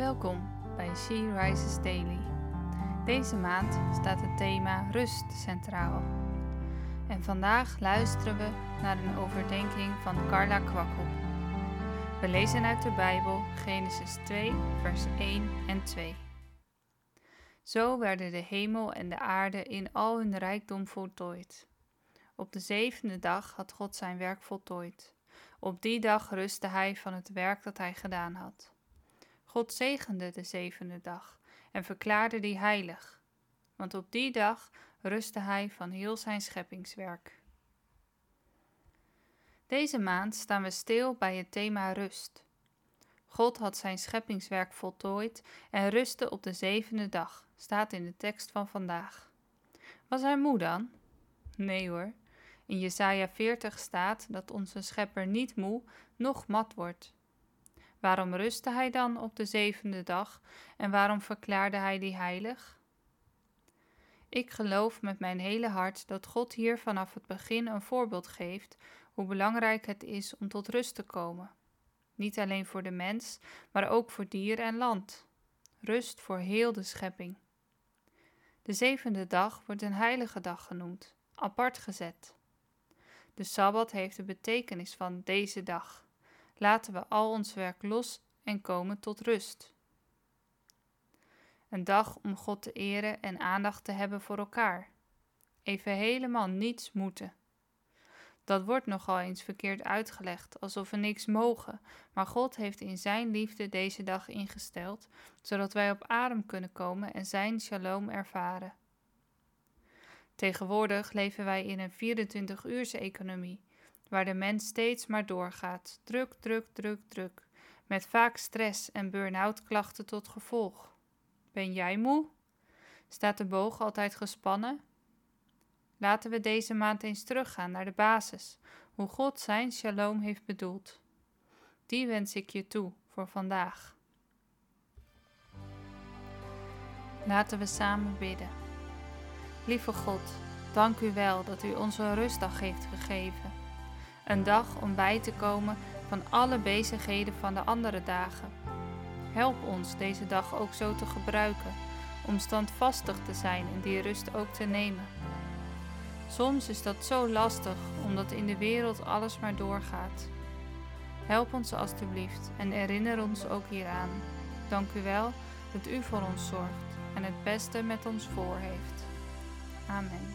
Welkom bij She Rises Daily. Deze maand staat het thema rust centraal. En vandaag luisteren we naar een overdenking van Carla Kwakkel. We lezen uit de Bijbel Genesis 2, vers 1 en 2. Zo werden de hemel en de aarde in al hun rijkdom voltooid. Op de zevende dag had God zijn werk voltooid. Op die dag rustte hij van het werk dat hij gedaan had. God zegende de zevende dag en verklaarde die heilig, want op die dag rustte hij van heel zijn scheppingswerk. Deze maand staan we stil bij het thema rust. God had zijn scheppingswerk voltooid en rustte op de zevende dag, staat in de tekst van vandaag. Was hij moe dan? Nee hoor. In Jesaja 40 staat dat onze schepper niet moe, noch mat wordt. Waarom rustte hij dan op de zevende dag en waarom verklaarde hij die heilig? Ik geloof met mijn hele hart dat God hier vanaf het begin een voorbeeld geeft hoe belangrijk het is om tot rust te komen. Niet alleen voor de mens, maar ook voor dier en land. Rust voor heel de schepping. De zevende dag wordt een heilige dag genoemd, apart gezet. De sabbat heeft de betekenis van deze dag. Laten we al ons werk los en komen tot rust. Een dag om God te eren en aandacht te hebben voor elkaar. Even helemaal niets moeten. Dat wordt nogal eens verkeerd uitgelegd, alsof we niks mogen, maar God heeft in Zijn liefde deze dag ingesteld, zodat wij op adem kunnen komen en Zijn shalom ervaren. Tegenwoordig leven wij in een 24-uurse economie, waar de mens steeds maar doorgaat. Druk, druk, druk, druk. Met vaak stress en burn-out klachten tot gevolg. Ben jij moe? Staat de boog altijd gespannen? Laten we deze maand eens teruggaan naar de basis, hoe God zijn shalom heeft bedoeld. Die wens ik je toe voor vandaag. Laten we samen bidden. Lieve God, dank u wel dat u ons een rustdag heeft gegeven een dag om bij te komen van alle bezigheden van de andere dagen. Help ons deze dag ook zo te gebruiken, om standvastig te zijn en die rust ook te nemen. Soms is dat zo lastig, omdat in de wereld alles maar doorgaat. Help ons alstublieft en herinner ons ook hieraan. Dank u wel dat u voor ons zorgt en het beste met ons voor heeft. Amen.